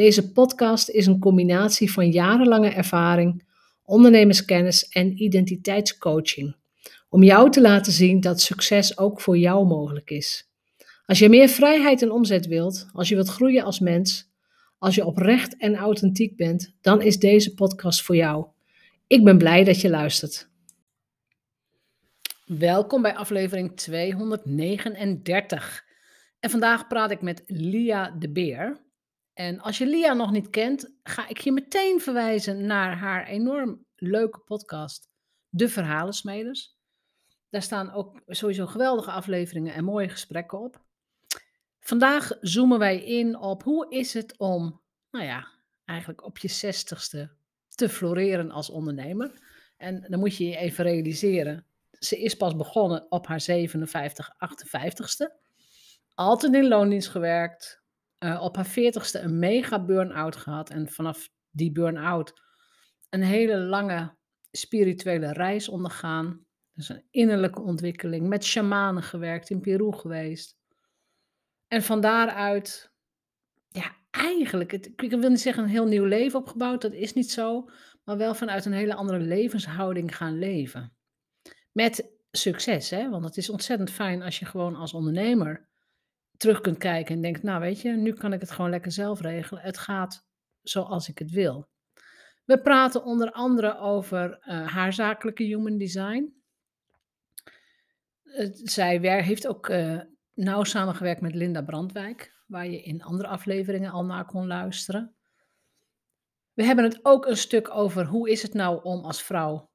Deze podcast is een combinatie van jarenlange ervaring, ondernemerskennis en identiteitscoaching. Om jou te laten zien dat succes ook voor jou mogelijk is. Als je meer vrijheid en omzet wilt, als je wilt groeien als mens, als je oprecht en authentiek bent, dan is deze podcast voor jou. Ik ben blij dat je luistert. Welkom bij aflevering 239. En vandaag praat ik met Lia de Beer. En als je Lia nog niet kent, ga ik je meteen verwijzen naar haar enorm leuke podcast, De Verhalensmeders. Daar staan ook sowieso geweldige afleveringen en mooie gesprekken op. Vandaag zoomen wij in op hoe is het om, nou ja, eigenlijk op je zestigste te floreren als ondernemer. En dan moet je je even realiseren, ze is pas begonnen op haar 57, 58ste. Altijd in loondienst gewerkt, uh, op haar veertigste een mega burn-out gehad. En vanaf die burn-out een hele lange spirituele reis ondergaan. Dus een innerlijke ontwikkeling. Met shamanen gewerkt, in Peru geweest. En van daaruit, ja, eigenlijk, het, ik wil niet zeggen een heel nieuw leven opgebouwd. Dat is niet zo. Maar wel vanuit een hele andere levenshouding gaan leven. Met succes, hè? Want het is ontzettend fijn als je gewoon als ondernemer terug kunt kijken en denkt, nou weet je, nu kan ik het gewoon lekker zelf regelen. Het gaat zoals ik het wil. We praten onder andere over uh, haar zakelijke human design. Zij heeft ook uh, nauw samengewerkt met Linda Brandwijk, waar je in andere afleveringen al naar kon luisteren. We hebben het ook een stuk over hoe is het nou om als vrouw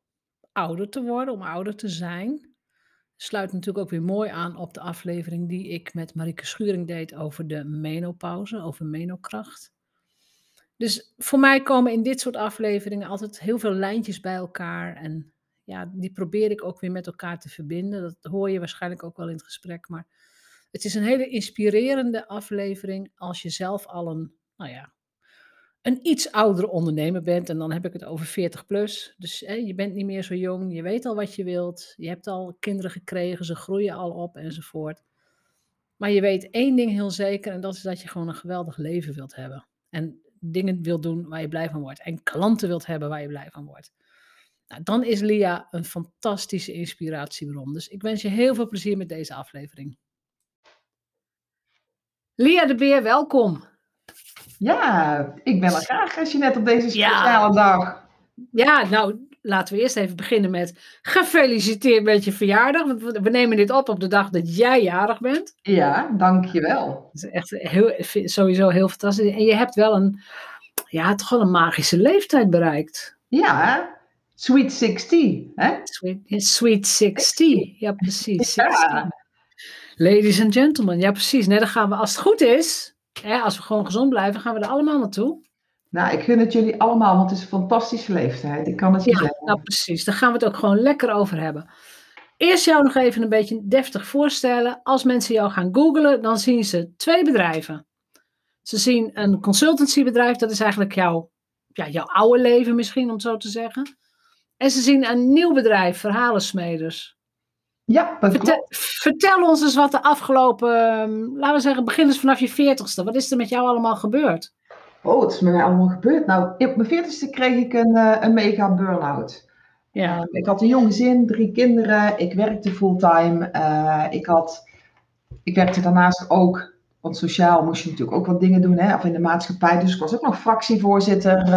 ouder te worden, om ouder te zijn sluit natuurlijk ook weer mooi aan op de aflevering die ik met Marieke Schuring deed over de menopauze, over menokracht. Dus voor mij komen in dit soort afleveringen altijd heel veel lijntjes bij elkaar. En ja, die probeer ik ook weer met elkaar te verbinden. Dat hoor je waarschijnlijk ook wel in het gesprek. Maar het is een hele inspirerende aflevering als je zelf al een, nou ja, een iets oudere ondernemer bent, en dan heb ik het over 40 plus. Dus hè, je bent niet meer zo jong, je weet al wat je wilt, je hebt al kinderen gekregen, ze groeien al op enzovoort. Maar je weet één ding heel zeker, en dat is dat je gewoon een geweldig leven wilt hebben. En dingen wilt doen waar je blij van wordt. En klanten wilt hebben waar je blij van wordt. Nou, dan is Lia een fantastische inspiratiebron. Dus ik wens je heel veel plezier met deze aflevering. Lia de Beer, welkom. Ja, ik ben er graag als je net op deze speciale dag. Ja, nou, laten we eerst even beginnen met gefeliciteerd met je verjaardag. Want we nemen dit op op de dag dat jij jarig bent. Ja, dankjewel. Dat is echt heel, sowieso heel fantastisch. En je hebt wel een, ja, toch wel een magische leeftijd bereikt. Ja, Sweet 60, hè? Sweet, sweet 60, ja precies. Ja. Ladies and gentlemen, ja precies. Nee, dan gaan we, als het goed is, als we gewoon gezond blijven, gaan we er allemaal naartoe. Nou, ik gun het jullie allemaal, want het is een fantastische leeftijd. Ik kan het je ja, zeggen. Nou, precies. Daar gaan we het ook gewoon lekker over hebben. Eerst jou nog even een beetje deftig voorstellen. Als mensen jou gaan googlen, dan zien ze twee bedrijven. Ze zien een consultancybedrijf, dat is eigenlijk jouw, ja, jouw oude leven misschien, om het zo te zeggen. En ze zien een nieuw bedrijf, Verhalensmeders. Ja, vertel, vertel, ons eens wat de afgelopen, ehm, laten we zeggen, begin eens vanaf je veertigste. Wat is er met jou allemaal gebeurd? Oh, wat is met mij allemaal gebeurd? Nou, op mijn veertigste kreeg ik een, uh, een mega burn-out. Ja. Uh, ik had een jong gezin, drie kinderen, ik werkte fulltime. Uh, ik, had, ik werkte daarnaast ook, want sociaal moest je natuurlijk ook wat dingen doen, hè, of in de maatschappij. Dus ik was ook nog fractievoorzitter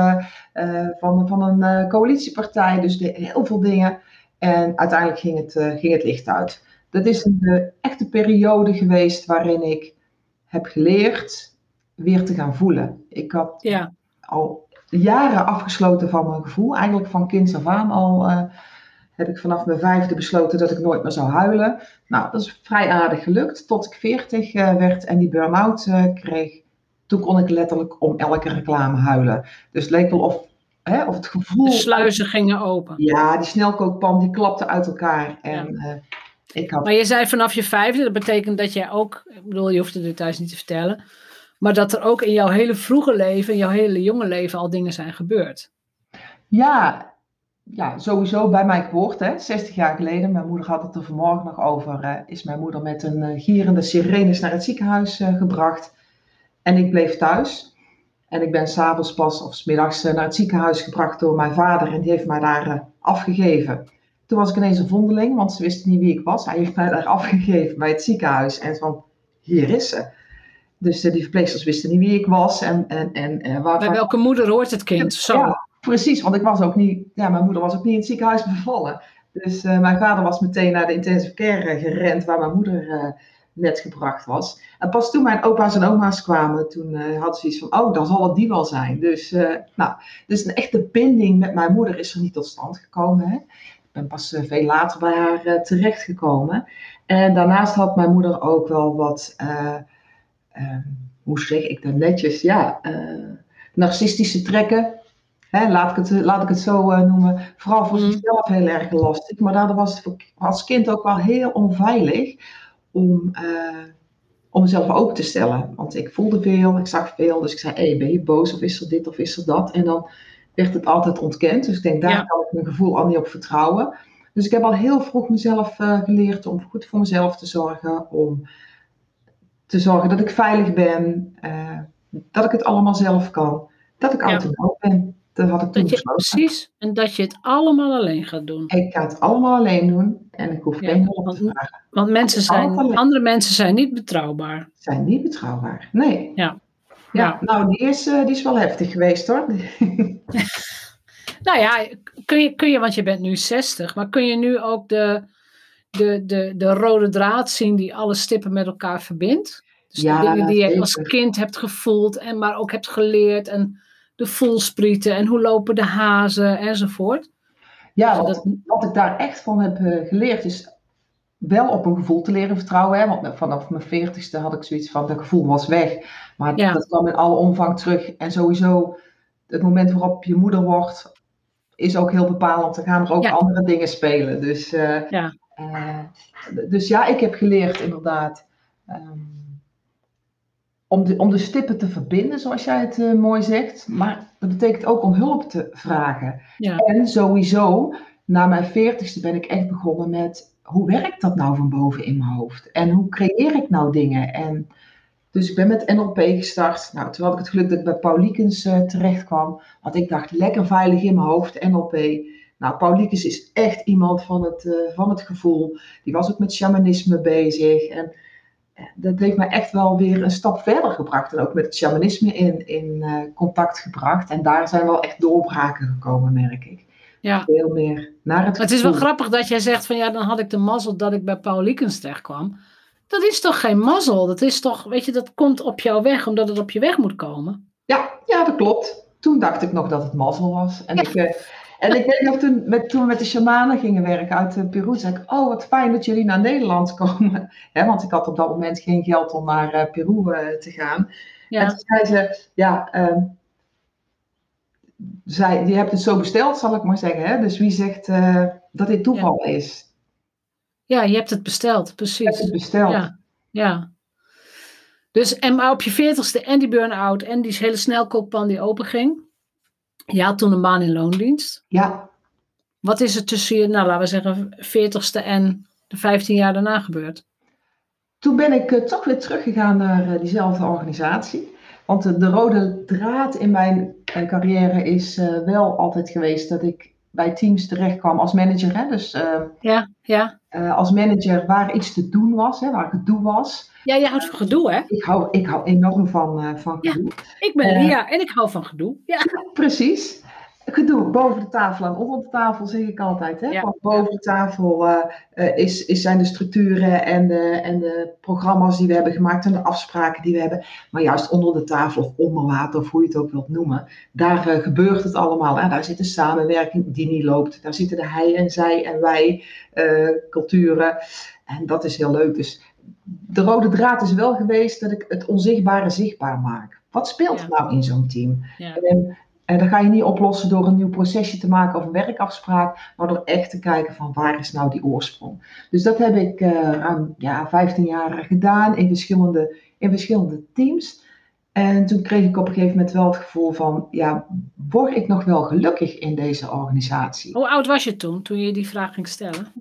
van, van een coalitiepartij, dus de, heel veel dingen. En uiteindelijk ging het, uh, ging het licht uit. Dat is een uh, echte periode geweest waarin ik heb geleerd weer te gaan voelen. Ik had ja. al jaren afgesloten van mijn gevoel. Eigenlijk van kinds af aan al uh, heb ik vanaf mijn vijfde besloten dat ik nooit meer zou huilen. Nou, dat is vrij aardig gelukt tot ik veertig werd en die burn-out kreeg. Toen kon ik letterlijk om elke reclame huilen. Dus het leek wel of hè, of het gevoel. De sluizen gingen open. Ja, die snelkookpan die klapte uit elkaar. En, ja. ik had... Maar je zei vanaf je vijfde, dat betekent dat jij ook, ik bedoel, je hoeft het details niet te vertellen, maar dat er ook in jouw hele vroege leven, in jouw hele jonge leven al dingen zijn gebeurd. Ja, ja, sowieso bij mijn geboorte, 60 jaar geleden, mijn moeder had het er vanmorgen nog over, uh, is mijn moeder met een uh, gierende sirenes naar het ziekenhuis uh, gebracht. En ik bleef thuis. En ik ben s'avonds pas of s middags naar het ziekenhuis gebracht door mijn vader en die heeft mij daar afgegeven. Toen was ik ineens een vondeling, want ze wisten niet wie ik was. Hij heeft mij daar afgegeven bij het ziekenhuis en van, hier is ze. Dus die verpleegsters wisten niet wie ik was. En, en, en, waar, bij welke moeder hoort het kind? Zo. Ja, Precies, want ik was ook niet, ja, mijn moeder was ook niet in het ziekenhuis bevallen. Dus uh, mijn vader was meteen naar de intensive care gerend, waar mijn moeder net gebracht was. En pas toen mijn opa's en oma's kwamen, toen uh, hadden ze iets van, oh, dan zal het die wel zijn. Dus, nou, dus een echte binding met mijn moeder is er niet tot stand gekomen. Hè? Ik ben pas veel later bij haar terechtgekomen. En daarnaast had mijn moeder ook wel wat, hoe zeg ik dat netjes, ja, narcistische trekken laat, ik het, laat ik het zo uh, noemen, vooral voor mm. zichzelf heel erg lastig. Maar daardoor was het als kind ook wel heel onveilig om, uh, om mezelf open te stellen. Want ik voelde veel, ik zag veel, dus ik zei, hey, ben je boos of is er dit of is er dat? En dan werd het altijd ontkend. Dus ik denk, daar kan ik mijn gevoel al niet op vertrouwen. Dus ik heb al heel vroeg mezelf uh, geleerd om goed voor mezelf te zorgen, om te zorgen dat ik veilig ben, dat ik het allemaal zelf kan, dat ik autonoom ben. Dat had ik toen je, Precies, en dat je het allemaal alleen gaat doen. Ik ga het allemaal alleen doen en ik hoef geen hulp te vragen. Want mensen zijn, andere mensen zijn niet betrouwbaar. Zijn niet betrouwbaar, nee. Ja. Ja, nou die is, uh, die is wel heftig geweest hoor. nou ja, kun je, kun je, want je bent nu 60, maar kun je nu ook de, de, de, de rode draad zien die alle stippen met elkaar verbindt? Dus ja, de dingen die je als kind hebt gevoeld en maar ook hebt geleerd en de voelsprieten en hoe lopen de hazen enzovoort. Ja, wat, wat ik daar echt van heb uh, geleerd is wel op een gevoel te leren vertrouwen. Hè? Want vanaf mijn veertigste had ik zoiets van, dat gevoel was weg. Maar ja. dat kwam in alle omvang terug. En sowieso, het moment waarop je moeder wordt, is ook heel bepalend. Er gaan er ook andere dingen spelen. Dus, uh, ja. Uh, dus ja, ik heb geleerd inderdaad. Um, om de, om de stippen te verbinden, zoals jij het uh, mooi zegt. Maar dat betekent ook om hulp te vragen. Ja. En sowieso, na mijn veertigste ben ik echt begonnen met... hoe werkt dat nou van boven in mijn hoofd? En hoe creëer ik nou dingen? En dus ik ben met NLP gestart. Nou, toen had ik het geluk dat ik bij Paul Liekens uh, terecht kwam. Want ik dacht, lekker veilig in mijn hoofd, NLP. Nou, Paul Liekens is echt iemand van het, uh, van het gevoel. Die was ook met shamanisme bezig. En dat heeft mij echt wel weer een stap verder gebracht. En ook met het shamanisme in, in uh, contact gebracht. En daar zijn wel echt doorbraken gekomen, merk ik. Ja. Veel meer naar het Het is wel grappig dat jij zegt van ja, dan had ik de mazzel dat ik bij Paul Liekens terecht kwam. Dat is toch geen mazzel? Dat is toch, weet je, dat komt op jouw weg omdat het op je weg moet komen. Ja, ja dat klopt. Toen dacht ik nog dat het mazzel was. En ik... En ik weet nog, toen, met, toen we met de shamanen gingen werken uit uh, Peru, zei ik, oh wat fijn dat jullie naar Nederland komen. want ik had op dat moment geen geld om naar uh, Peru uh, te gaan. Ja. En toen zei ze, ja, uh, zij, je hebt het zo besteld, zal ik maar zeggen. Hè? Dus wie zegt dat dit toeval ja. is? Ja, je hebt het besteld, precies. Je hebt het besteld. Ja, ja. Dus, en maar op je veertigste en die burn-out en die hele snelkookpan die open ging. Je had toen een baan in loondienst. Ja. Wat is er tussen je, nou laten we zeggen, 40ste en de 15 jaar daarna gebeurd? Toen ben ik uh, toch weer teruggegaan naar uh, diezelfde organisatie. Want uh, de rode draad in mijn carrière is wel altijd geweest dat ik bij teams terecht kwam als manager. Hè? Dus ja, ja. als manager waar iets te doen was, hè, waar gedoe was. Ja, je houdt van gedoe, hè? Ik hou, ik hou enorm van, uh, van gedoe. Ja, ik ben Lia uh, en ik hou van gedoe. Ja. Precies. Gedoe boven de tafel en onder de tafel zeg ik altijd. Hè? Ja. boven de tafel uh, is, is, zijn de structuren en de, en de programma's die we hebben gemaakt en de afspraken die we hebben. Maar juist onder de tafel of onder water, of hoe je het ook wilt noemen, daar gebeurt het allemaal. Hè? Daar zit een samenwerking die niet loopt. Daar zitten de hij en zij en wij culturen. En dat is heel leuk. Dus de rode draad is wel geweest dat ik het onzichtbare zichtbaar maak. Wat speelt er nou in zo'n team? En En dat ga je niet oplossen door een nieuw procesje te maken of een werkafspraak, maar door echt te kijken van waar is nou die oorsprong. Dus dat heb ik uh, ruim ja, 15 jaar gedaan in verschillende, in verschillende teams. En toen kreeg ik op een gegeven moment wel het gevoel van, ja, word ik nog wel gelukkig in deze organisatie? Hoe oud was je toen, toen je die vraag ging stellen?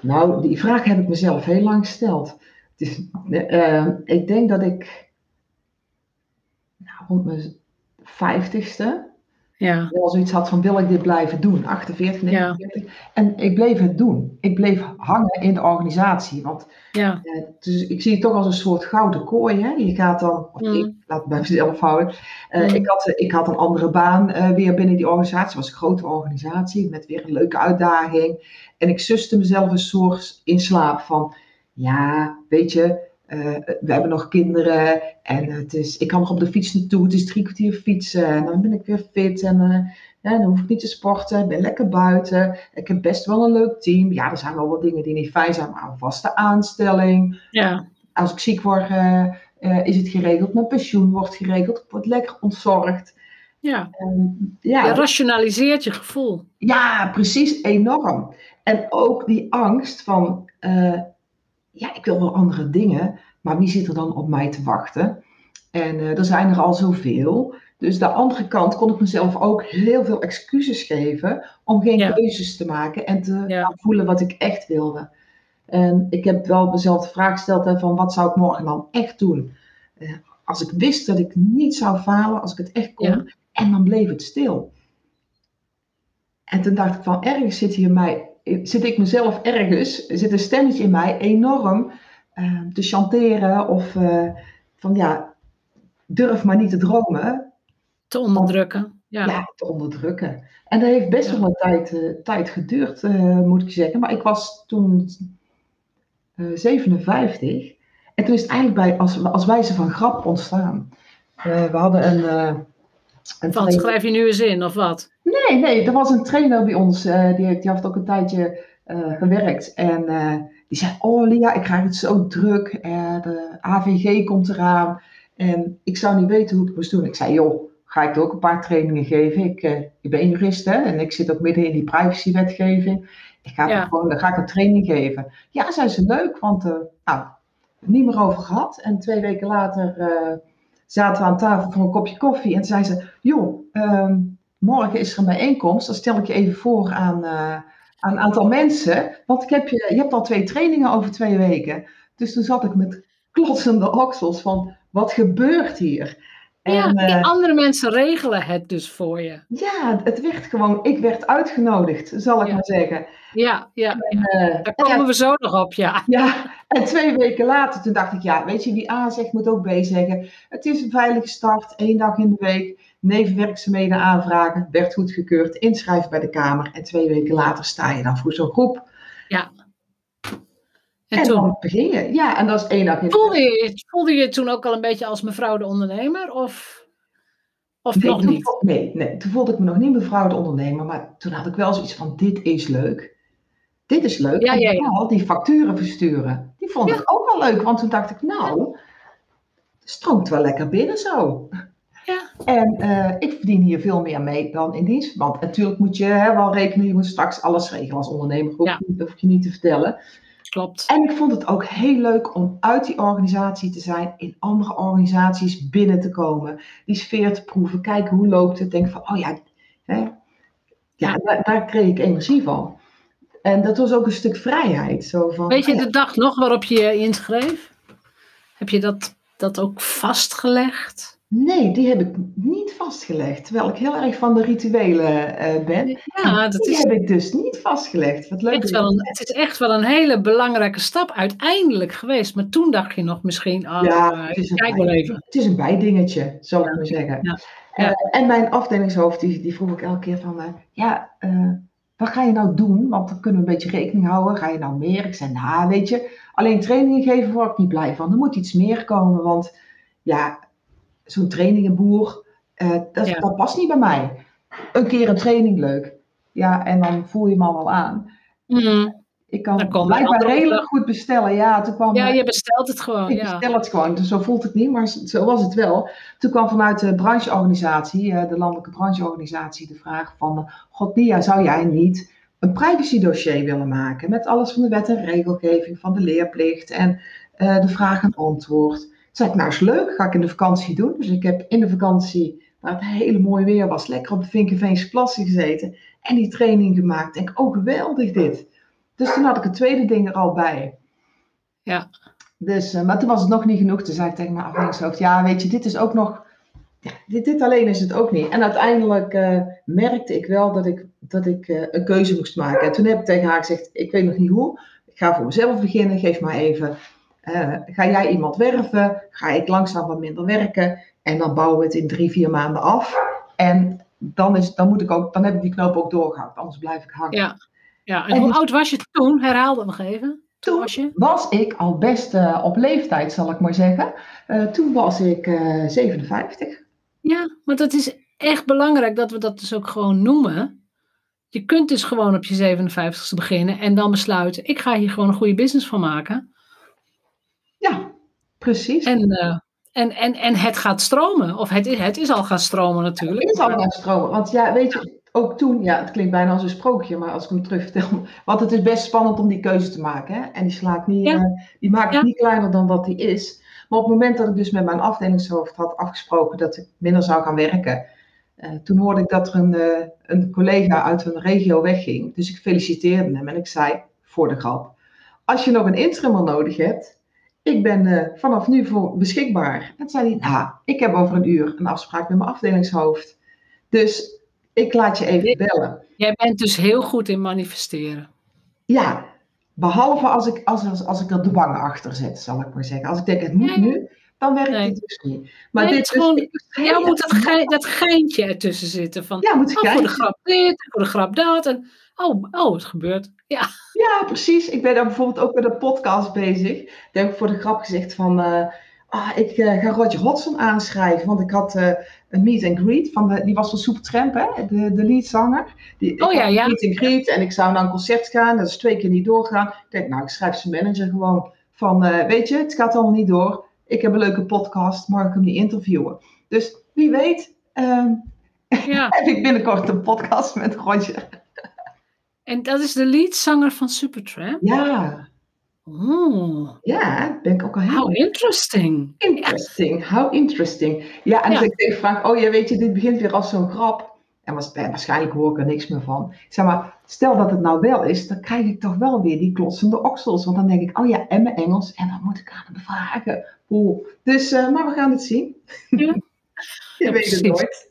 Nou, die vraag heb ik mezelf heel lang gesteld. Dus, uh, ik denk dat ik nou, rond mijn vijftigste ja. wel zoiets had van wil ik dit blijven doen, 48, 49. Ja. En ik bleef het doen. Ik bleef hangen in de organisatie. Want ja. eh, dus ik zie het toch als een soort gouden kooi. Hè? Je gaat dan, of mm. ik laat het bij mezelf houden. Uh, mm. ik, had, ik had een andere baan weer binnen die organisatie. Het was een grote organisatie met weer een leuke uitdaging. En ik suste mezelf een soort in slaap van, ja, weet je, uh, we hebben nog kinderen en het is, ik kan nog op de fiets naartoe. Het is drie kwartier fietsen en dan ben ik weer fit en uh, ja, dan hoef ik niet te sporten. Ik ben lekker buiten. Ik heb best wel een leuk team. Ja, er zijn wel wat dingen die niet fijn zijn, maar een vaste aanstelling. Ja. Als ik ziek word, uh, is het geregeld. Mijn pensioen wordt geregeld. Ik word lekker ontzorgd. Ja. Um, ja. Je rationaliseert je gevoel. Ja, precies, enorm. En ook die angst van ja, ik wil wel andere dingen, maar wie zit er dan op mij te wachten? En uh, er zijn er al zoveel. Dus de andere kant kon ik mezelf ook heel veel excuses geven om geen keuzes te maken en te voelen wat ik echt wilde. En ik heb wel mezelf de vraag gesteld van wat zou ik morgen dan echt doen? Uh, als ik wist dat ik niet zou falen, als ik het echt kon, en dan bleef het stil. En toen dacht ik van ergens zit hier mij zit ik mezelf ergens, zit een stemmetje in mij enorm uh, te chanteren of uh, van ja, durf maar niet te dromen. Te onderdrukken. Ja, ja te onderdrukken. En dat heeft best wel een tijd, uh, tijd geduurd, moet ik zeggen. Maar ik was toen 57. En toen is het eigenlijk bij, als, als wijze van grap ontstaan. we hadden een wat schrijf je nu eens in, of wat? Nee, nee, er was een trainer bij ons, uh, die, die heeft ook een tijdje uh, gewerkt. En uh, die zei, oh Lia, ik krijg het zo druk. de AVG komt eraan. En ik zou niet weten hoe ik het moest doen. Ik zei, joh, ga ik er ook een paar trainingen geven? Ik, ik ben jurist hè, en ik zit ook midden in die privacywetgeving. Ik ga ja. gewoon, dan ga ik een training geven. Ja, zei ze, leuk, want nou, niet meer over gehad. En twee weken later zaten we aan tafel voor een kopje koffie. En zei ze, joh, ehm, morgen is er een bijeenkomst. Dan stel ik je even voor aan, uh, aan een aantal mensen. Want ik heb je, je hebt al twee trainingen over twee weken. Dus toen zat ik met klotsende oksels van, wat gebeurt hier? En, ja, uh, andere mensen regelen het dus voor je. Ja, het werd gewoon, ik werd uitgenodigd, zal ik maar zeggen. Ja, ja, en, uh, daar komen we zo nog op, ja. Ja, en twee weken later, toen dacht ik, ja, weet je, wie A zegt, moet ook B zeggen. Het is een veilige start, één dag in de week, nevenwerkzaamheden aanvragen, werd goedgekeurd, inschrijven bij de Kamer. En twee weken later sta je dan voor zo'n groep. Ja. En, en toen dan begin je. Ja, en dat is één dag voelde je, voelde je toen ook al een beetje als mevrouw de ondernemer? Of, of nee, nog niet? Nee, nee, toen voelde ik me nog niet mevrouw de ondernemer. Maar toen had ik wel zoiets van, dit is leuk. Dit is leuk. Ja, ja, ja. die facturen versturen. Die vond ik ook wel leuk. Want toen dacht ik, nou, het stroomt wel lekker binnen zo. En uh, ik verdien hier veel meer mee dan in dienstverband. Natuurlijk moet je hè, wel rekenen, je moet straks alles regelen als ondernemer. Ja. Dat hoef je niet te vertellen. Klopt. En ik vond het ook heel leuk om uit die organisatie te zijn, in andere organisaties binnen te komen, die sfeer te proeven, kijken hoe loopt het, denk van, oh ja, hè, ja, Daar, daar, kreeg ik energie van. En dat was ook een stuk vrijheid. Zo van, Weet je de dag nog waarop je je inschreef? Heb je dat, dat ook vastgelegd? Nee, die heb ik niet vastgelegd. Terwijl ik heel erg van de rituelen uh, ben. Ja, dat die is, heb ik dus niet vastgelegd. Wat leuk. Wel een, het is echt wel een hele belangrijke stap uiteindelijk geweest. Maar toen dacht je nog misschien, oh, ja, het is kijk wel even. Het is een bijdingetje, zal ik maar zeggen. Ja. Uh, en mijn afdelingshoofd, die, die vroeg ik elke keer van, uh, ja, wat ga je nou doen? Want dan kunnen we een beetje rekening houden. Ga je nou meer? Ik zei, nou, weet je, alleen trainingen geven word ik niet blij van. Er moet iets meer komen, want ja, zo'n trainingenboer, uh, dat, dat past niet bij mij. Een keer een training leuk. Ja, en dan voel je me al wel aan. Mm. Ik kan blijkbaar redelijk goed bestellen. Ja, toen kwam, ja, je bestelt het gewoon. Ik ja. bestel het gewoon. Dus zo voelt het niet, maar zo was het wel. Toen kwam vanuit de brancheorganisatie, eh, de landelijke brancheorganisatie, de vraag van... God, Lia, zou jij niet een privacy dossier willen maken? Met alles van de wet en regelgeving, van de leerplicht en uh, de vraag en antwoord. Zei ik, nou is leuk, ga ik in de vakantie doen. Dus ik heb in de vakantie, waar het hele mooi weer was, lekker op de Vinkenveense plassen gezeten. En die training gemaakt. Denk, oh geweldig dit. Dus toen had ik het tweede ding er al bij. Ja. Dus, uh, maar toen was het nog niet genoeg. Toen zei ik tegen mijn afdelingshoofd, ja weet je, dit is ook nog, ja, dit, dit alleen is het ook niet. En uiteindelijk uh, merkte ik wel dat ik, dat ik uh, een keuze moest maken. En toen heb ik tegen haar gezegd, ik weet nog niet hoe. Ik ga voor mezelf beginnen, geef maar even. Ga jij iemand werven? Ga ik langzaam wat minder werken? En dan bouwen we het in drie, vier maanden af. En dan, is, dan, moet ik ook, dan heb ik die knoop ook doorgehakt, anders blijf ik hangen. Ja. Ja, en, hoe oud was je toen? Herhaal dat nog even. Toen was, je? was ik al best uh, op leeftijd, zal ik maar zeggen. Uh, toen was ik uh, 57. Ja, maar dat is echt belangrijk dat we dat dus ook gewoon noemen. Je kunt dus gewoon op je 57ste beginnen en dan besluiten: ik ga hier gewoon een goede business van maken. Ja, precies. En, uh, en, en, en het gaat stromen. Of het is, het is al gaan stromen natuurlijk. Het is al gaan stromen. Want ja, weet je, ook toen, ja, het klinkt bijna als een sprookje, maar als ik hem terug vertel. Want het is best spannend om die keuze te maken. Hè? En die, slaat niet, ja. uh, die maakt het niet kleiner dan wat die is. Maar op het moment dat ik dus met mijn afdelingshoofd had afgesproken dat ik minder zou gaan werken. Uh, toen hoorde ik dat er een, uh, een collega uit een regio wegging. Dus ik feliciteerde hem en ik zei, voor de grap. Als je nog een interimmer nodig hebt, ik ben vanaf nu voor beschikbaar. En zei hij, nou, ik heb over een uur een afspraak met mijn afdelingshoofd. Dus ik laat je even bellen. Jij bent dus heel goed in manifesteren. Ja, behalve als ik, als, als, als ik er dwang achter zet, zal ik maar zeggen. Als ik denk, het moet nee. nu, dan werkt nee. het dus niet. Maar nee, dit gewoon, dus, jou moet dat, ge, dat geintje ertussen zitten. Van, ja, moet oh, voor de grap dit, voor de grap dat. En, oh, oh, het gebeurt. Ja. ja, precies. Ik ben dan bijvoorbeeld ook met een podcast bezig. Daar heb ik voor de grap gezegd van... Uh, ah, ik uh, ga Roger Hodgson aanschrijven. Want ik had uh, een meet and greet. Van de, die was van Supertramp, hè? De, de leadzanger. Die, oh ja, ja. Meet and greet. En ik zou naar een concert gaan. Dat is twee keer niet doorgaan. Ik denk, nou, ik schrijf zijn manager gewoon van... Weet je, het gaat allemaal niet door. Ik heb een leuke podcast. Mag ik hem niet interviewen? Dus wie weet... Um, ja. heb ik binnenkort een podcast met Roger. En dat is de leadzanger van Supertramp? Ja. Oh. Ja, ben ik ook al heel... How interesting. Interesting, how interesting. Ja, en ja. als ik vraag, oh ja, weet je, dit begint weer als zo'n grap. En was, waarschijnlijk hoor ik er niks meer van. Ik zeg maar, stel dat het nou wel is, dan krijg ik toch wel weer die klotsende oksels. Want dan denk ik, oh ja, en mijn Engels. En dan moet ik aan hem vragen. Dus, uh, maar we gaan het zien. Ja. Je ja, weet het nooit.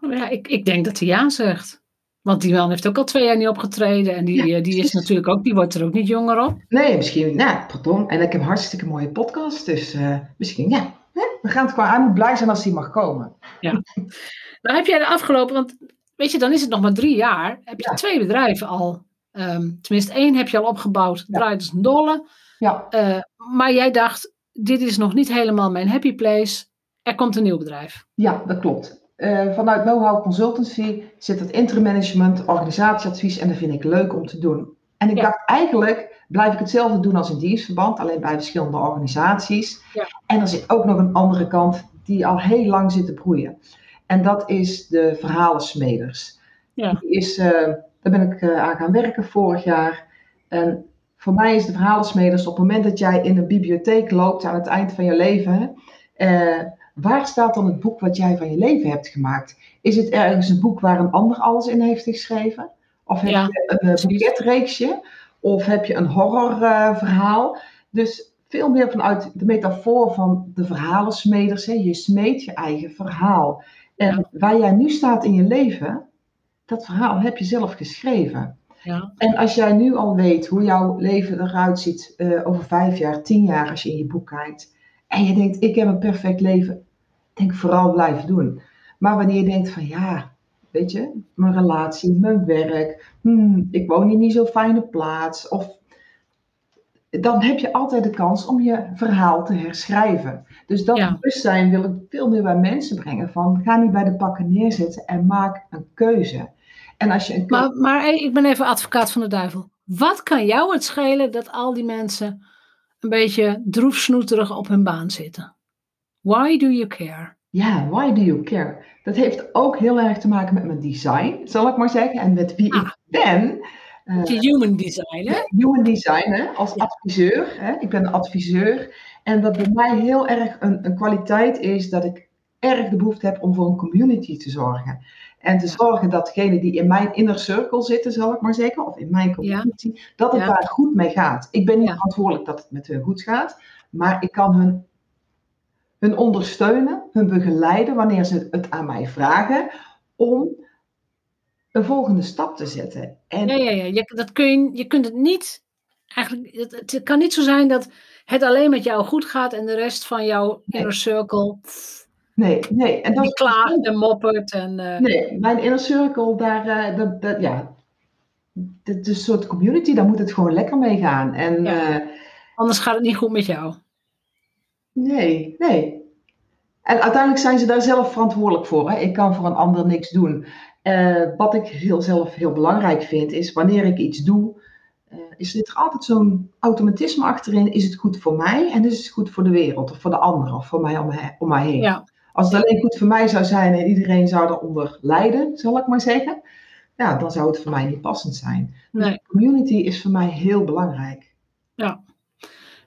Ja, ik, ik denk dat hij ja zegt. Want die man heeft ook al twee jaar niet opgetreden. En die, ja, die is natuurlijk ook, die wordt er ook niet jonger op. Nee, misschien, nou, pardon. En ik heb een hartstikke mooie podcast. Dus uh, misschien, ja. Hè? We gaan het gewoon, hij moet blij zijn als hij mag komen. Ja. nou heb jij de afgelopen, want weet je, dan is het nog maar drie jaar. Heb je ja. twee bedrijven al. Um, tenminste, één heb je al opgebouwd. Ja. Draait als een dolle. Ja. Uh, maar jij dacht, dit is nog niet helemaal mijn happy place. Er komt een nieuw bedrijf. Ja, dat klopt. Uh, vanuit Know-how Consultancy zit het interim management, organisatieadvies en dat vind ik leuk om te doen. En ik ja. dacht eigenlijk blijf ik hetzelfde doen als in dienstverband, alleen bij verschillende organisaties. Ja. En er zit ook nog een andere kant die al heel lang zit te broeien. En dat is de verhalensmeders. Ja. Die is, uh, daar ben ik uh, aan gaan werken vorig jaar. En voor mij is de verhalensmeders op het moment dat jij in een bibliotheek loopt aan het eind van je leven. Waar staat dan het boek wat jij van je leven hebt gemaakt? Is het ergens een boek waar een ander alles in heeft geschreven? Of heb Ja, je een uh, precies. boeketreeksje? Of heb je een horrorverhaal? dus veel meer vanuit de metafoor van de verhalensmeders. Hè? Je smeet je eigen verhaal. En Ja. waar jij nu staat in je leven, dat verhaal heb je zelf geschreven. Ja. En als jij nu al weet hoe jouw leven eruit ziet eh, over vijf jaar, tien jaar, als je in je boek kijkt. En je denkt, ik heb een perfect leven. Denk vooral blijven doen. Maar wanneer je denkt van ja, weet je, mijn relatie, mijn werk, hmm, ik woon in niet zo'n fijne plaats. Of dan heb je altijd de kans om je verhaal te herschrijven. Dus dat Ja. bewustzijn wil ik veel meer bij mensen brengen. Van ga niet bij de pakken neerzetten en maak een keuze. En als je een Maar, maar ik ben even advocaat van de duivel. Wat kan jou het schelen dat al die mensen een beetje droefsnoeterig op hun baan zitten? Why do you care? Ja, why do you care? Dat heeft ook heel erg te maken met mijn design, zal ik maar zeggen, en met wie Ah. ik ben. Uh, human design, hè? Human design, hè? als adviseur. Hè? Ik ben een adviseur. En dat bij mij heel erg een, een kwaliteit is dat ik erg de behoefte heb om voor een community te zorgen. En te ja. zorgen dat degenen die in mijn inner circle zitten, zal ik maar zeggen, of in mijn community, ja. dat het daar goed mee gaat. Ik ben niet verantwoordelijk dat het met hun goed gaat, maar ik kan hun, hun ondersteunen, hun begeleiden wanneer ze het aan mij vragen om een volgende stap te zetten. En ja, ja, ja. Je, dat kun je, je kunt het niet. Eigenlijk, het, het, kan niet zo zijn dat het alleen met jou goed gaat en de rest van jouw inner circle. Nee, nee. En dat klaagt en moppert. En, uh... Nee, mijn inner circle, daar, uh, dat, dat, ja, het is een soort community, daar moet het gewoon lekker mee gaan. En, ja. uh, Anders gaat het niet goed met jou. Nee, nee. En uiteindelijk zijn ze daar zelf verantwoordelijk voor. Hè? Ik kan voor een ander niks doen. Uh, wat ik heel zelf heel belangrijk vind, is wanneer ik iets doe, uh, is er altijd zo'n automatisme achterin. Is het goed voor mij en is het goed voor de wereld of voor de anderen of voor mij om, me, om mij heen? Ja. Als het alleen goed voor mij zou zijn en iedereen zou eronder lijden, zal ik maar zeggen, ja, dan zou het voor mij niet passend zijn. Nee. Dus community is voor mij heel belangrijk. Ja.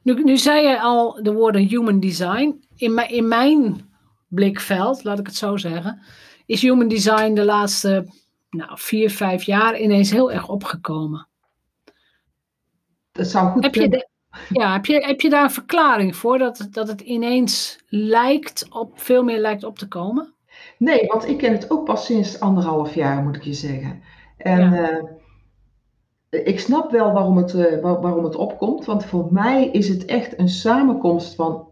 Nu, nu zei je al de woorden human design. In, mijn, in mijn blikveld, laat ik het zo zeggen, is human design de laatste nou, vier, vijf jaar ineens heel erg opgekomen. Dat zou goed heb je de, Ja, heb je, heb je daar een verklaring voor dat, dat het ineens lijkt op, veel meer lijkt op te komen? Nee, want ik ken het ook pas sinds anderhalf jaar, moet ik je zeggen. En ja. uh, ik snap wel waarom het, uh, waar, waarom het opkomt, want voor mij is het echt een samenkomst van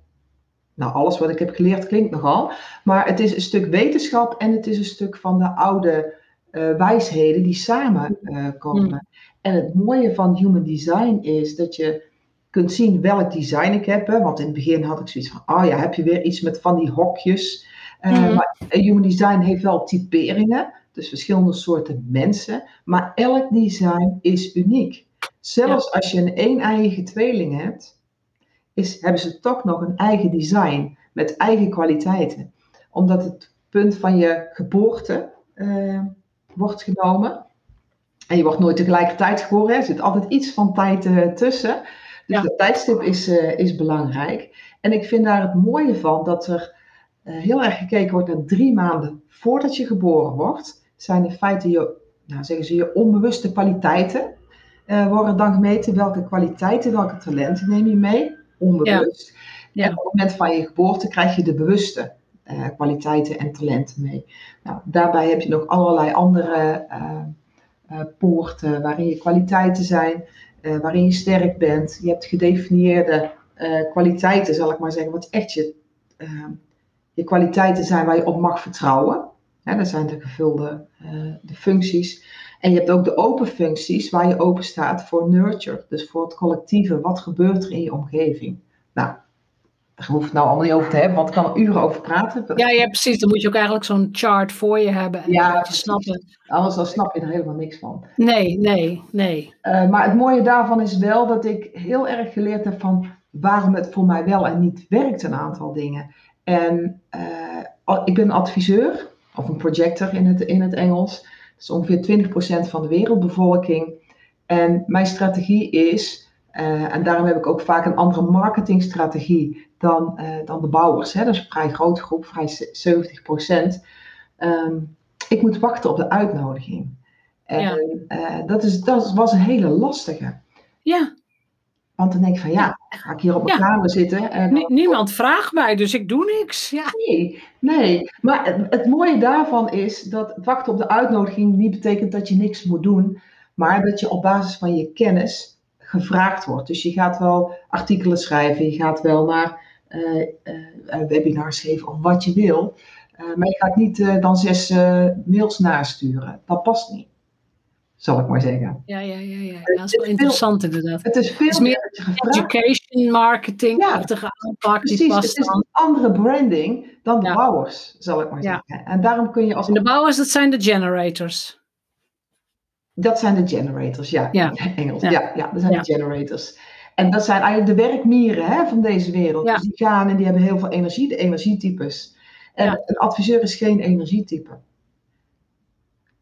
nou, alles wat ik heb geleerd klinkt nogal. Maar het is een stuk wetenschap en het is een stuk van de oude uh, wijsheden die samen uh, komen. Mm. En het mooie van human design is dat je kunt zien welk design ik heb. Hè? Want in het begin had ik zoiets van, oh ja, heb je weer iets met van die hokjes. Uh, mm. Maar human design heeft wel typeringen. Dus verschillende soorten mensen. Maar elk design is uniek. Zelfs ja. als je een een-eiige tweeling hebt is, hebben ze toch nog een eigen design met eigen kwaliteiten. Omdat het punt van je geboorte uh, wordt genomen. En je wordt nooit tegelijkertijd geboren. Er zit altijd iets van tijd uh, tussen. Dus ja. dat tijdstip is, uh, is belangrijk. En ik vind daar het mooie van dat er heel erg gekeken wordt naar drie maanden voordat je geboren wordt. Zijn in feite je, nou zeggen ze, je onbewuste kwaliteiten. worden dan gemeten. Welke kwaliteiten, welke talenten neem je mee? onbewust. Ja. Ja. En op het moment van je geboorte krijg je de bewuste uh, kwaliteiten en talenten mee. Nou, daarbij heb je nog allerlei andere uh, poorten waarin je kwaliteiten zijn, waarin je sterk bent. Je hebt gedefinieerde kwaliteiten, zal ik maar zeggen, wat echt je, je kwaliteiten zijn waar je op mag vertrouwen. Ja, dat zijn de gevulde de functies. En je hebt ook de open functies waar je open staat voor nurture, dus voor het collectieve. Wat gebeurt er in je omgeving? Nou, daar hoef het nou allemaal niet over te hebben, want ik kan er uren over praten. Ja, ja precies. Dan moet je ook eigenlijk zo'n chart voor je hebben. En ja, je snappen. Anders dan snap je er helemaal niks van. Nee, nee, nee. Uh, maar het mooie daarvan is wel dat ik heel erg geleerd heb van waarom het voor mij wel en niet werkt, een aantal dingen. En uh, ik ben adviseur, of een projector in het, in het Engels. Dat is ongeveer 20% van de wereldbevolking. En mijn strategie is, uh, en daarom heb ik ook vaak een andere marketingstrategie dan, uh, dan de bouwers. Hè? Dat is een vrij grote groep, vrij 70%. Um, ik moet wachten op de uitnodiging. En ja. uh, dat, is, dat was een hele lastige. Ja. Want dan denk ik van ja, ga ik hier op mijn ja. kamer zitten. En Nie, niemand vraagt mij, dus ik doe niks. Ja. Nee, nee. Maar het, het, mooie daarvan is dat wachten op de uitnodiging niet betekent dat je niks moet doen. Maar dat je op basis van je kennis gevraagd wordt. Dus je gaat wel artikelen schrijven, je gaat wel naar uh, uh, webinars geven of wat je wil. Uh, maar je gaat niet dan zes mails nasturen. Dat past niet zal ik maar zeggen. Ja, ja, ja, ja. ja dat is wel interessant veel, inderdaad. Het is veel het is meer education, marketing, achtige aanpak. Precies, die past het is een andere branding dan de ja. bouwers, zal ik maar Ja. zeggen. En daarom kun je als... En de bouwers, dat zijn de generators. Dat zijn de generators, ja. Ja. Engels. Ja. Ja, ja, dat zijn Ja. de generators. En dat zijn eigenlijk de werkmieren hè, van deze wereld. Ja. Dus die gaan en die hebben heel veel energie, de energietypes. En Ja. een adviseur is geen energietype.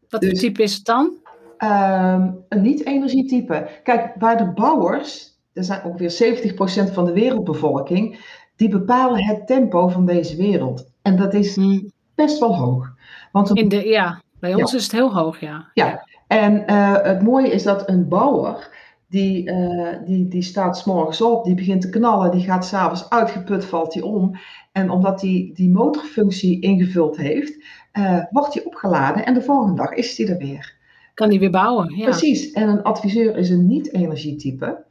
Wat voor Dus- type is het dan? Ehm, een niet-energietype. Kijk, bij de bouwers, er zijn ongeveer 70% van de wereldbevolking, die bepalen het tempo van deze wereld. En dat is Hm. best wel hoog. Want een In de, ja, bij ons is het heel hoog, ja. Ja, en eh, het mooie is dat een bouwer, die, eh, die, die staat 's morgens op, die begint te knallen, die gaat s'avonds uitgeput, valt hij om. En omdat hij die motorfunctie ingevuld heeft, eh, wordt hij opgeladen en de volgende dag is hij er weer. Kan die weer bouwen, ja. Precies, en een adviseur is een niet-energietype.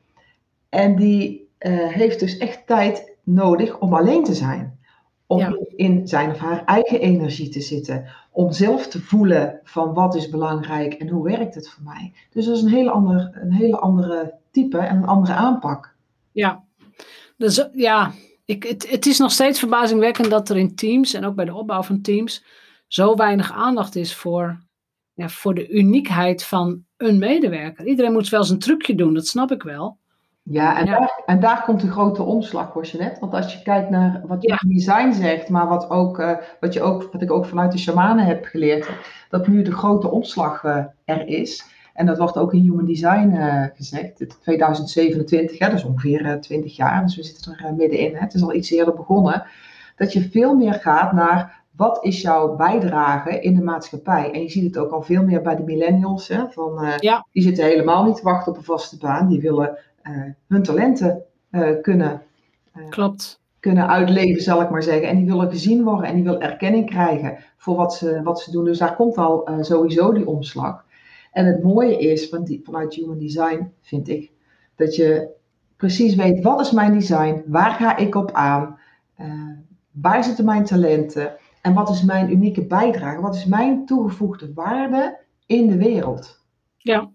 En die eh, heeft dus echt tijd nodig om alleen te zijn. Om Ja. in zijn of haar eigen energie te zitten. Om zelf te voelen van wat is belangrijk en hoe werkt het voor mij. Dus dat is een hele, ander, een hele andere type en een andere aanpak. Ja, dus, ja ik, het, het is nog steeds verbazingwekkend dat er in teams en ook bij de opbouw van teams zo weinig aandacht is voor, ja, voor de uniekheid van een medewerker. Iedereen moet wel zijn trucje doen, dat snap ik wel. Ja, en, Ja. Daar, en daar komt de grote omslag, hoor je net. Want als je kijkt naar wat je Ja. design zegt, maar wat, ook, eh, wat, je ook, wat ik ook vanuit de shamanen heb geleerd, dat nu de grote omslag eh, er is. En dat wordt ook in Human Design eh, gezegd. Het 2027, hè, dat is ongeveer eh, 20 jaar, dus we zitten er middenin. Hè. Het is al iets eerder begonnen. Dat je veel meer gaat naar wat is jouw bijdrage in de maatschappij. En je ziet het ook al veel meer bij de millennials. Hè, van, eh, Ja. Die zitten helemaal niet te wachten op een vaste baan. Die willen eh, hun talenten eh, kunnen, Klopt. kunnen uitleven, zal ik maar zeggen. En die willen gezien worden en die willen erkenning krijgen voor wat ze, wat ze doen. Dus daar komt al sowieso die omslag. En het mooie is van die, vanuit Human Design, vind ik, dat je precies weet wat is mijn design, waar ga ik op aan, waar zitten mijn talenten en wat is mijn unieke bijdrage, wat is mijn toegevoegde waarde in de wereld. Ja,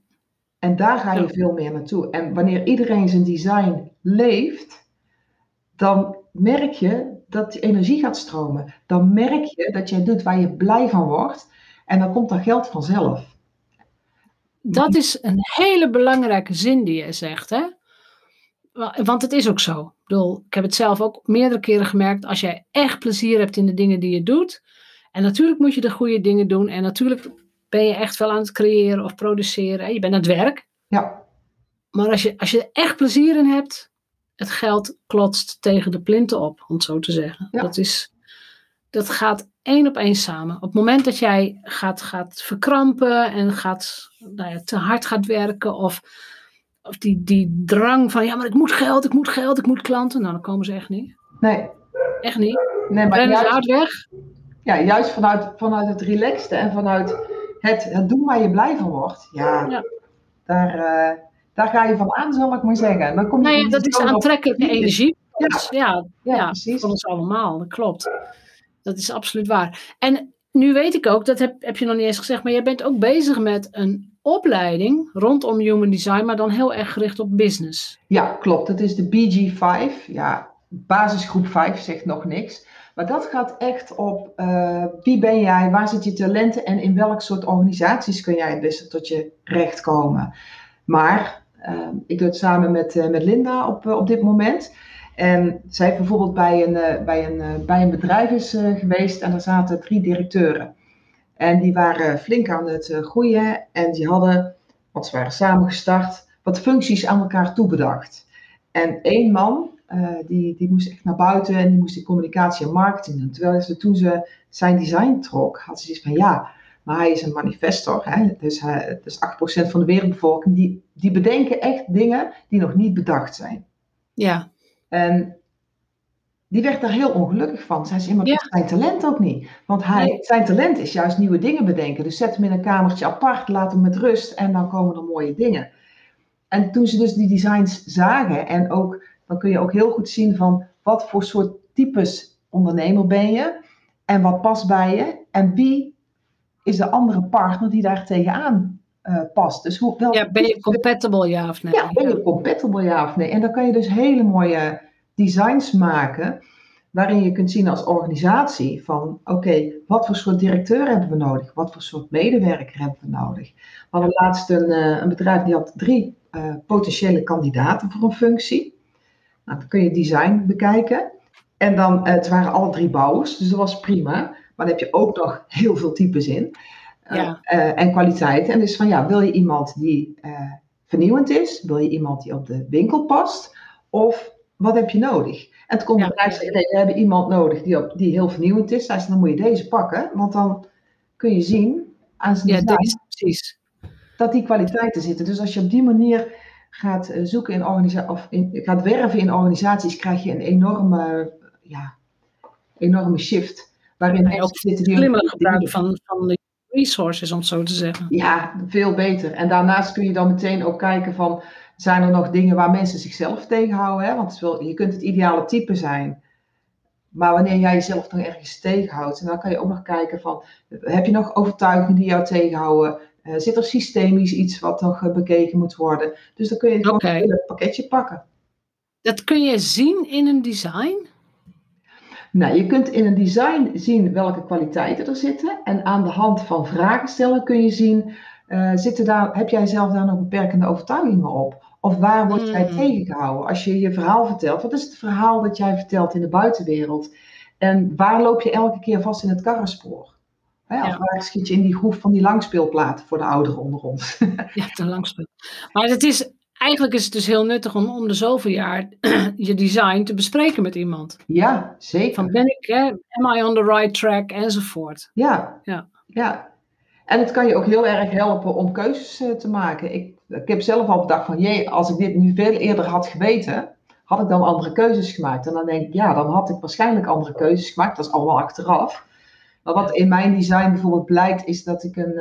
En daar ga je Ja. veel meer naartoe. En wanneer iedereen zijn design leeft, dan merk je dat die energie gaat stromen. Dan merk je dat jij doet waar je blij van wordt. En dan komt dat geld vanzelf. dat is een hele belangrijke zin die je zegt, hè? Wa- Want het is ook zo. Ik bedoel, ik heb het zelf ook meerdere keren gemerkt. Als jij echt plezier hebt in de dingen die je doet. En natuurlijk moet je de goede dingen doen. En natuurlijk ben je echt wel aan het creëren of produceren. hè, Je bent aan het werk. Ja, Maar als je, als je er echt plezier in hebt, het geld klotst tegen de plinten op, om het zo te zeggen. Ja. Dat, is, dat gaat één op één samen. Op het moment dat jij gaat, gaat verkrampen en gaat, nou ja, te hard gaat werken, of, of die, die drang van, ja, maar ik moet geld, ik moet geld, ik moet klanten, nou, dan komen ze echt niet. nee. Echt niet. nee maar juist, hard weg? ja, juist vanuit, vanuit het relaxte en vanuit het, het doen waar je blij van wordt. Ja, Ja. Daar, eh, daar ga je van aan, zal ik maar zeggen. En dan kom je Nee, dat is op- aantrekkelijke energie. Ja. Ja, Ja, ja, precies. voor ons allemaal, dat klopt. Dat is absoluut waar. En nu weet ik ook, dat heb, heb je nog niet eens gezegd, maar jij bent ook bezig met een opleiding rondom human design, maar dan heel erg gericht op business. Ja, klopt. Het is de BG5. Ja, basisgroep 5 zegt nog niks. Maar dat gaat echt op eh, wie ben jij, waar zit je talenten en in welk soort organisaties kun jij het beste tot je recht komen. Maar eh, ik doe het samen met, eh, met Linda op, eh, op dit moment. En zij bijvoorbeeld bij een, bij een, bij een bedrijf is, geweest en daar zaten drie directeuren. En die waren flink aan het eh, groeien en die hadden, want ze waren samen gestart, wat functies aan elkaar toebedacht. En één man, eh, die, die moest echt naar buiten en die moest die communicatie en marketing doen. Terwijl ze, toen ze zijn design trok, had ze zoiets van ja, maar hij is een manifestor. Hè? Dus, hij, dus 8% van de wereldbevolking, die, die bedenken echt dingen die nog niet bedacht zijn. Ja, En die werd daar heel ongelukkig van. Zij zei, maar dat Ja. is zijn talent ook niet. Want hij, Nee. zijn talent is juist nieuwe dingen bedenken. Dus zet hem in een kamertje apart, laat hem met rust en dan komen er mooie dingen. En toen ze dus die designs zagen en ook, dan kun je ook heel goed zien van wat voor soort types ondernemer ben je en wat past bij je en wie is de andere partner die daar tegenaan eh, past. Dus hoe, welke ja ben je compatible, ja of nee? ja, ben je compatible ja of nee? En dan kan je dus hele mooie designs maken waarin je kunt zien als organisatie van oké, wat voor soort directeur hebben we nodig? Wat voor soort medewerker hebben we nodig? We hadden laatst een, uh, een bedrijf die had drie uh, potentiële kandidaten voor een functie. Nou, dan kun je design bekijken. En dan, uh, het waren alle drie bouwers, dus dat was prima. Maar dan heb je ook nog heel veel types in. Ja. en kwaliteit. En dus van ja, wil je iemand die vernieuwend is? Wil je iemand die op de winkel past? Of wat heb je nodig? En het komt ja. bedrijf zeggen, nee, we hebben iemand nodig die, op, die heel vernieuwend is. Zei dan moet je deze pakken, want dan kun je zien aan zijn ja, design precies. dat die kwaliteiten zitten. Dus als je op die manier gaat eh, zoeken in organisaties of in, gaat werven in organisaties, krijg je een enorme, ja, enorme shift. Waarin ja, ook zitten die slimmer gebruik van, van de resources, om het zo te zeggen. Ja, veel beter. En daarnaast kun je dan meteen ook kijken van zijn er nog dingen waar mensen zichzelf tegenhouden? Hè? Want je kunt het ideale type zijn. Maar wanneer jij jezelf nog ergens tegenhoudt, dan kan je ook nog kijken van, heb je nog overtuigingen die jou tegenhouden? Uh, zit er systemisch iets wat nog uh, bekeken moet worden? Dus dan kun je gewoon okay. een pakketje pakken. Dat kun je zien in een design? Nou, je kunt in een design zien welke kwaliteiten er zitten. En aan de hand van vragen stellen kun je zien, uh, zitten daar, heb jij zelf daar nog beperkende overtuigingen op? Of waar word jij mm. tegengehouden? Als je je verhaal vertelt, wat is het verhaal dat jij vertelt in de buitenwereld? En waar loop je elke keer vast in het karrenspoor? Hè, of waar schiet je in die groef van die langspeelplaten voor de ouderen onder ons? ja, de langspeel. Maar het is, eigenlijk is het dus heel nuttig om om de zoveel jaar je design te bespreken met iemand. Ja, zeker. Van ben ik, hè, am I on the right track, enzovoort. Ja, ja. ja. En het kan je ook heel erg helpen om keuzes eh, te maken. Ik ik heb zelf al bedacht van, jee, als ik dit nu veel eerder had geweten, had ik dan andere keuzes gemaakt. En dan denk ik, ja, dan had ik waarschijnlijk andere keuzes gemaakt. Dat is allemaal achteraf. Maar wat in mijn design bijvoorbeeld blijkt, is dat ik, een,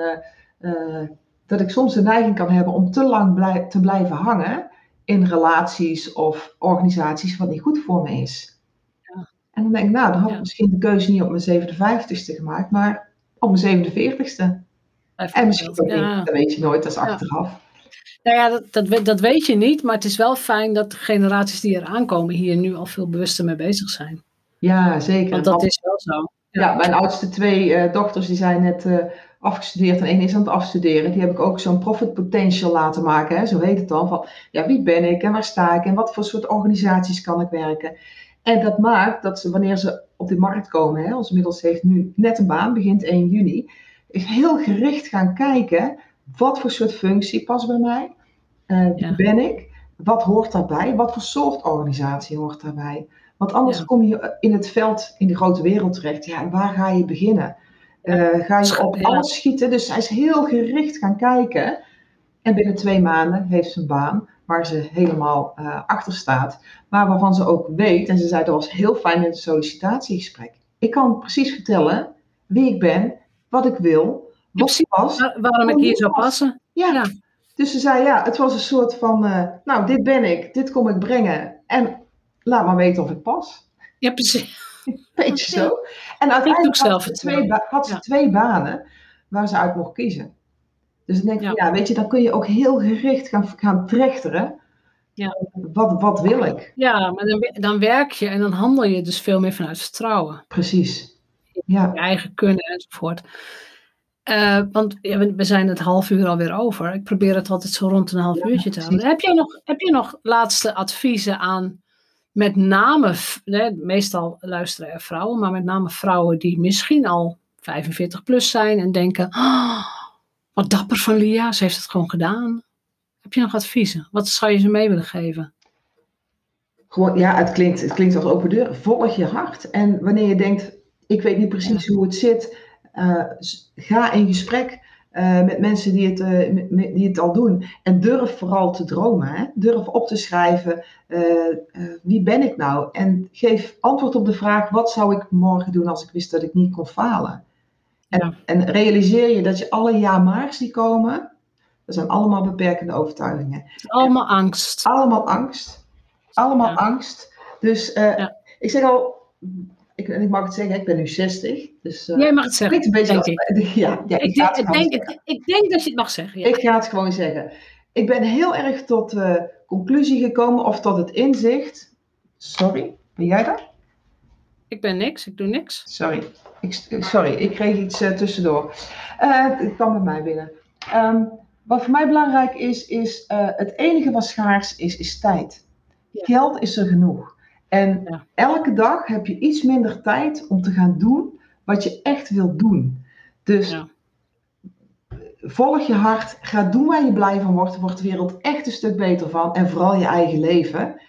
uh, uh, dat ik soms de neiging kan hebben om te lang blij, te blijven hangen in relaties of organisaties wat niet goed voor me is. Ja. En dan denk ik, nou, dan had ik misschien de keuze niet op mijn 57ste gemaakt, maar op mijn 47ste. En misschien ook ja. niet, dat weet je nooit, dat is achteraf. Nou ja, dat, dat, dat, weet je niet, maar het is wel fijn dat de generaties die er aankomen hier nu al veel bewuster mee bezig zijn. Ja, zeker. Want dat is wel zo. Ja, mijn oudste twee uh, dochters die zijn net uh, afgestudeerd en één is aan het afstuderen. Die heb ik ook zo'n profit potential laten maken, hè, zo heet het dan. Van ja, wie ben ik en waar sta ik en wat voor soort organisaties kan ik werken. En dat maakt dat ze wanneer ze op de markt komen, hè, ons middels heeft nu net een baan, begint 1 juni, heel gericht gaan kijken wat voor soort functie past bij mij? Uh, ben ik? Wat hoort daarbij? Wat voor soort organisatie hoort daarbij? Want anders kom je in het veld, in de grote wereld terecht. Ja, waar ga je beginnen? Uh, ga je op alles schieten? Dus hij is heel gericht gaan kijken. En binnen twee maanden heeft ze een baan waar ze helemaal uh, achter staat. Maar waarvan ze ook weet, en ze zei dat was heel fijn in het sollicitatiegesprek. Ik kan precies vertellen wie ik ben, wat ik wil, wat pas. waarom ik hier zou passen. Ja. Dus ze zei, ja, het was een soort van, uh, nou, dit ben ik, dit kom ik brengen. En laat maar weten of ik pas. Ja, precies. Beetje zo. En uiteindelijk had ze, twee, had ze twee banen waar ze uit mocht kiezen. Dus ik denk, ja. ja. weet je, dan kun je ook heel gericht gaan, gaan trechteren. Ja. Wat, wat wil ik? Ja, maar dan, dan werk je en dan handel je dus veel meer vanuit vertrouwen. Precies. Ja. Je eigen kunnen enzovoort. Uh, want ja, we zijn het half uur alweer over. Ik probeer het altijd zo rond een half uurtje te houden. Heb jij, nog, heb je nog laatste adviezen aan met name, meestal luisteren er vrouwen, maar met name vrouwen die misschien al 45 plus zijn en denken, oh, wat dapper van Lia, ze heeft het gewoon gedaan. Heb je nog adviezen? Wat zou je ze mee willen geven? Gewoon, ja, het klinkt, het klinkt als open deur. Volg je hart. En wanneer je denkt, ik weet niet precies hoe het zit, ga in gesprek uh, met mensen die het, uh, die het al doen. En durf vooral te dromen. Hè? Durf op te schrijven, wie ben ik nou? En geef antwoord op de vraag, wat zou ik morgen doen als ik wist dat ik niet kon falen? En, en realiseer je dat je alle ja-maars die komen, dat zijn allemaal beperkende overtuigingen. Allemaal angst. Allemaal angst. Allemaal angst. Dus ja. ik zeg al, ik, ik mag het zeggen, ik ben nu 60. Dus, uh, Jij mag het zeggen. Een beetje denk Ja, ja, ik, denk, ik, denk, ik, denk, dat je het mag zeggen. Ja. Ik ga het gewoon zeggen. Ik ben heel erg tot de conclusie gekomen of tot het inzicht. Sorry, ben jij daar? Ik ben niks, ik doe niks. Sorry, ik, sorry, ik kreeg iets uh, tussendoor. Uh, het kwam bij mij binnen. Um, wat voor mij belangrijk is, is uh, het enige wat schaars is, is tijd. Geld is er genoeg. En ja. elke dag heb je iets minder tijd om te gaan doen wat je echt wilt doen. Dus ja. volg je hart, ga doen waar je blij van wordt, wordt de wereld echt een stuk beter van. En vooral je eigen leven.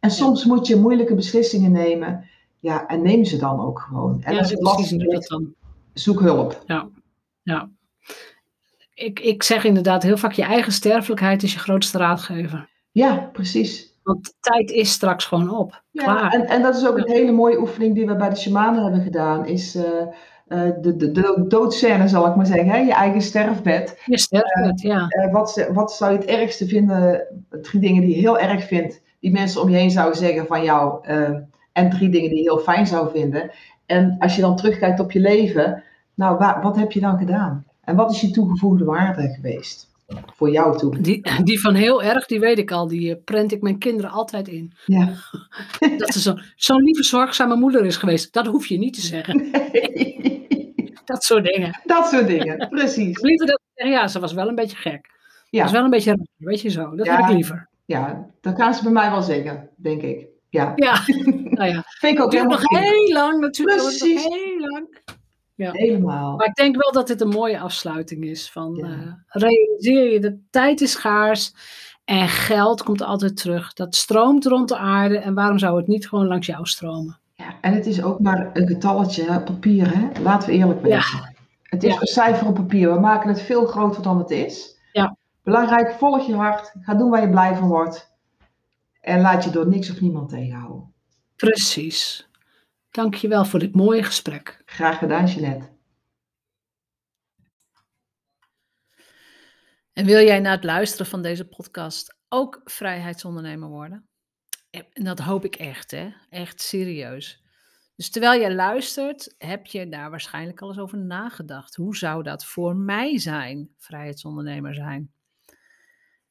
En soms moet je moeilijke beslissingen nemen. Ja, en neem ze dan ook gewoon. En als het lastig is, dan. zoek hulp. Ja, ja. Ik, ik zeg inderdaad heel vaak, je eigen sterfelijkheid is je grootste raadgever. Ja, precies. Want tijd is straks gewoon op. Ja, Klaar. En, en dat is ook een hele mooie oefening die we bij de shamanen hebben gedaan. Is uh, uh, de, de, de doodscène, zal ik maar zeggen. Hè? Je eigen sterfbed. Je sterfbed, uh, ja. wat, wat zou je het ergste vinden? Drie dingen die je heel erg vindt. Die mensen om je heen zouden zeggen van jou. en drie dingen die je heel fijn zou vinden. En als je dan terugkijkt op je leven. Nou, waar, wat heb je dan gedaan? En wat is je toegevoegde waarde geweest? Voor jou toe. Die, die van heel erg, die weet ik al. Die uh, prent ik mijn kinderen altijd in. Ja. dat ze zo'n zo lieve, zorgzame moeder is geweest. Dat hoef je niet te zeggen. Nee. dat soort dingen. Dat soort dingen, precies. Liever dat ja, ze was wel een beetje gek. Ja. was wel een beetje raar, weet je zo. Dat ja, heb ik liever. Ja, dat gaan ze bij mij wel zeggen, denk ik. Ja. Ja, nou ja. Vind ik ook nog heel lang natuurlijk. Precies. Heel lang. Ja. Helemaal. Maar ik denk wel dat dit een mooie afsluiting is. Van, ja. uh, realiseer je, de tijd is schaars en geld komt altijd terug. Dat stroomt rond de aarde en waarom zou het niet gewoon langs jou stromen? Ja, en het is ook maar een getalletje papier, hè? laten we eerlijk zijn. Ja. Het is een cijfer op papier. We maken het veel groter dan het is. Ja. Belangrijk, volg je hart. Ga doen waar je blij van wordt. En laat je door niks of niemand tegenhouden. Precies. Dankjewel voor dit mooie gesprek. Graag gedaan, Jeanette. En wil jij na het luisteren van deze podcast ook vrijheidsondernemer worden? En dat hoop ik echt, hè? Echt serieus. Dus terwijl je luistert, heb je daar waarschijnlijk al eens over nagedacht. Hoe zou dat voor mij zijn, vrijheidsondernemer zijn?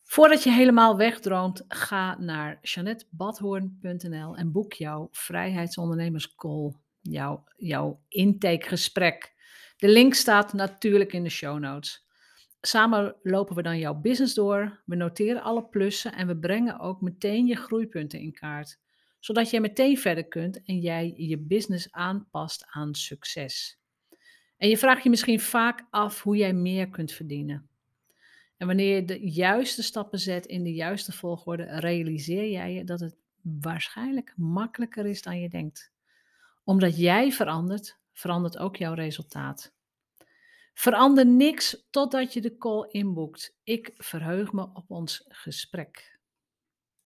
Voordat je helemaal wegdroomt, ga naar janettebadhoorn.nl en boek jouw vrijheidsondernemerscall, jouw, jouw intakegesprek. De link staat natuurlijk in de show notes. Samen lopen we dan jouw business door, we noteren alle plussen en we brengen ook meteen je groeipunten in kaart, zodat jij meteen verder kunt en jij je business aanpast aan succes. En je vraagt je misschien vaak af hoe jij meer kunt verdienen. En wanneer je de juiste stappen zet in de juiste volgorde, realiseer jij je dat het waarschijnlijk makkelijker is dan je denkt. Omdat jij verandert, verandert ook jouw resultaat. Verander niks totdat je de call inboekt. Ik verheug me op ons gesprek.